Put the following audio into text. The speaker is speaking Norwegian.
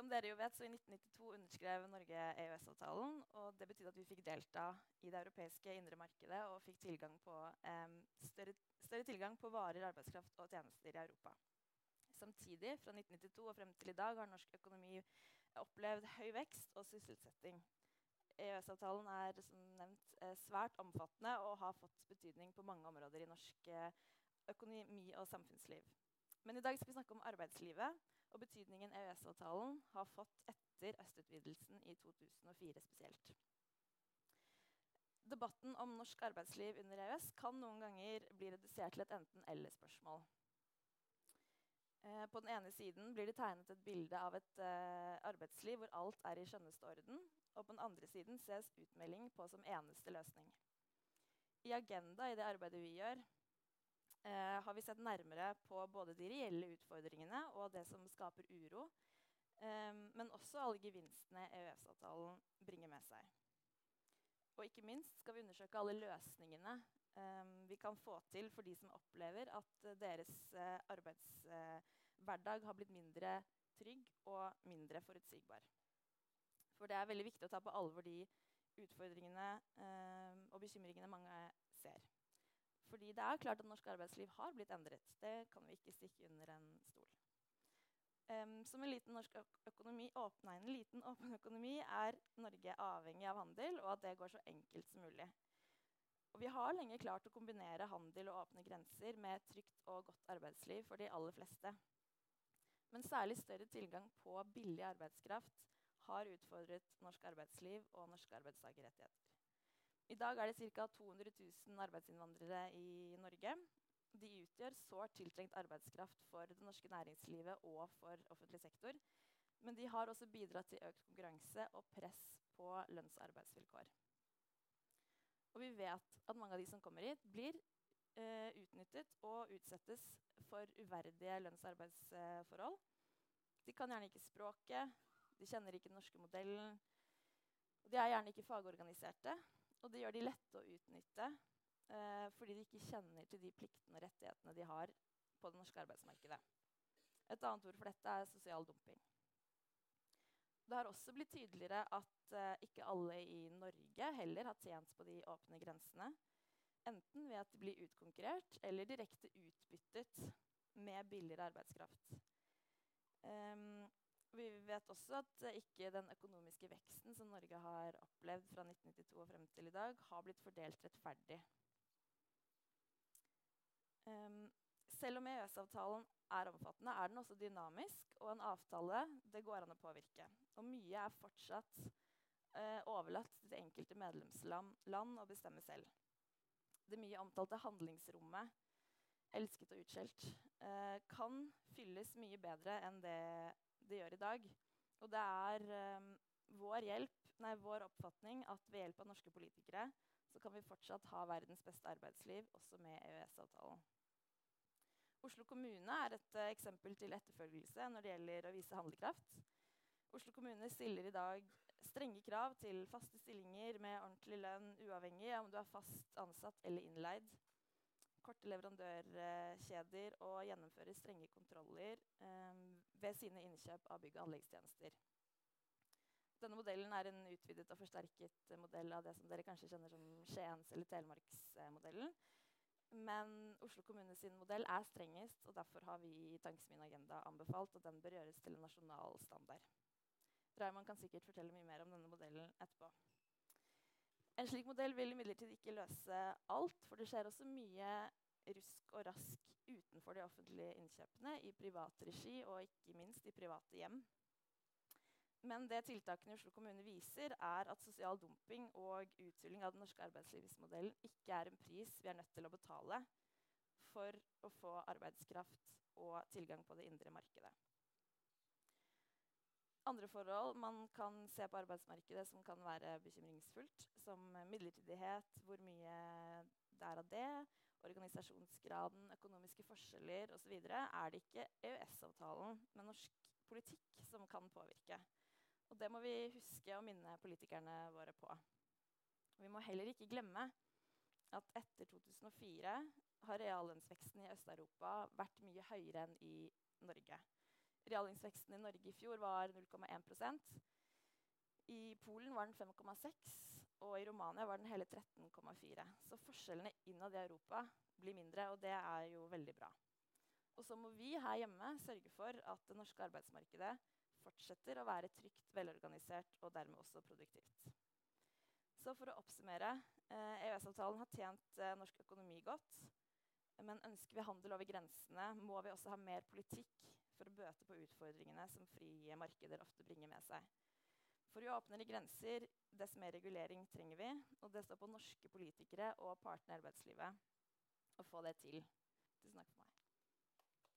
Som dere jo vet, så I 1992 underskrev Norge EØS-avtalen. og Det betydde at vi fikk delta i det europeiske indre markedet og fikk tilgang på, um, større, større, tilgang på varer, arbeidskraft og tjenester i Europa. Samtidig, fra 1992 og frem til i dag, har norsk økonomi opplevd høy vekst og sysselsetting. EØS-avtalen er som nevnt eh, svært omfattende og har fått betydning på mange områder i norsk eh, økonomi og samfunnsliv. Men i dag skal vi snakke om arbeidslivet og betydningen EØS-avtalen har fått etter østutvidelsen i 2004 spesielt. Debatten om norsk arbeidsliv under EØS kan noen ganger bli redusert til et enten-eller-spørsmål. Eh, på den ene siden blir det tegnet et bilde av et eh, arbeidsliv hvor alt er i skjønneste orden, og på den andre siden ses utmelding på som eneste løsning. I Agenda i det arbeidet vi gjør, eh, har vi sett nærmere på både de reelle utfordringene og det som skaper uro, eh, men også alle gevinstene EØS-avtalen bringer med seg. Og ikke minst skal vi undersøke alle løsningene eh, vi kan få til for de som opplever at deres eh, arbeidshverdag har blitt mindre trygg og mindre forutsigbar. For det er veldig viktig å ta på alvor de utfordringene eh, og bekymringene mange ser. Fordi det er klart at norsk arbeidsliv har blitt endret. Det kan vi ikke stikke under en stol. Um, som en liten norsk økonomi, åpne, en liten åpen økonomi er Norge avhengig av handel, og at det går så enkelt som mulig. Og vi har lenge klart å kombinere handel og åpne grenser med et trygt og godt arbeidsliv for de aller fleste. Men særlig større tilgang på billig arbeidskraft har utfordret norsk arbeidsliv og norske arbeidstakerrettigheter. I dag er det ca. 200 000 arbeidsinnvandrere i Norge. De utgjør sårt tiltrengt arbeidskraft for det norske næringslivet og for offentlig sektor. Men de har også bidratt til økt konkurranse og press på lønns- og arbeidsvilkår. Og vi vet at mange av de som kommer hit, blir eh, utnyttet og utsettes for uverdige lønns- og arbeidsforhold. De kan gjerne ikke språket, de kjenner ikke den norske modellen. Og de er gjerne ikke fagorganiserte. Og det gjør de lette å utnytte eh, fordi de ikke kjenner til de pliktene og rettighetene de har på det norske arbeidsmarkedet. Et annet ord for dette er sosial dumping. Det har også blitt tydeligere at eh, ikke alle i Norge heller har tjent på de åpne grensene. Enten ved at de blir utkonkurrert eller direkte utbyttet med billigere arbeidskraft. Um, vi vet også at ikke den økonomiske veksten som Norge har opplevd fra 1992 og frem til i dag, har blitt fordelt rettferdig. Um, selv om EØS-avtalen er omfattende, er den også dynamisk, og en avtale det går an å påvirke. Og mye er fortsatt uh, overlatt til det enkelte medlemsland å bestemme selv. Det mye omtalte handlingsrommet, elsket og utskjelt, uh, kan fylles mye bedre enn det det gjør i dag. Og det er um, vår, hjelp, nei, vår oppfatning at ved hjelp av norske politikere så kan vi fortsatt ha verdens beste arbeidsliv, også med EØS-avtalen. Oslo kommune er et uh, eksempel til etterfølgelse når det gjelder å vise handlekraft. Oslo kommune stiller i dag strenge krav til faste stillinger med ordentlig lønn, uavhengig av om du er fast ansatt eller innleid korte leverandørkjeder og gjennomfører strenge kontroller eh, ved sine innkjøp av bygg- og anleggstjenester. Denne modellen er en utvidet og forsterket modell av det som dere kanskje kjenner som Skiens- eller Telemarksmodellen. Men Oslo kommune sin modell er strengest, og derfor har vi i Tankesmien Agenda anbefalt at den bør gjøres til en nasjonal standard. Raymond kan sikkert fortelle mye mer om denne modellen etterpå. En slik modell vil imidlertid ikke løse alt, for det skjer også mye rusk og rask utenfor de offentlige innkjøpene, i privat regi og ikke minst i private hjem. Men det tiltakene i Oslo kommune viser, er at sosial dumping og uthuling av den norske arbeidslivsmodellen ikke er en pris vi er nødt til å betale for å få arbeidskraft og tilgang på det indre markedet. Andre forhold man kan se på arbeidsmarkedet som kan være bekymringsfullt, som midlertidighet, hvor mye det er av det, organisasjonsgraden, økonomiske forskjeller osv., er det ikke EØS-avtalen, men norsk politikk som kan påvirke. Og det må vi huske å minne politikerne våre på. Vi må heller ikke glemme at etter 2004 har reallønnsveksten i Øst-Europa vært mye høyere enn i Norge. Reallønnsveksten i Norge i fjor var 0,1% I Polen var den 5,6 og i Romania var den hele 13,4. Så forskjellene innad i Europa blir mindre, og det er jo veldig bra. Og så må vi her hjemme sørge for at det norske arbeidsmarkedet fortsetter å være trygt, velorganisert og dermed også produktivt. Så for å oppsummere eh, EØS-avtalen har tjent eh, norsk økonomi godt. Men ønsker vi handel over grensene, må vi også ha mer politikk for å bøte på utfordringene som frie markeder ofte bringer med seg. For jo åpnere grenser, dess mer regulering trenger vi. Og det står på norske politikere og partene i arbeidslivet å få det til. Tusen takk for meg.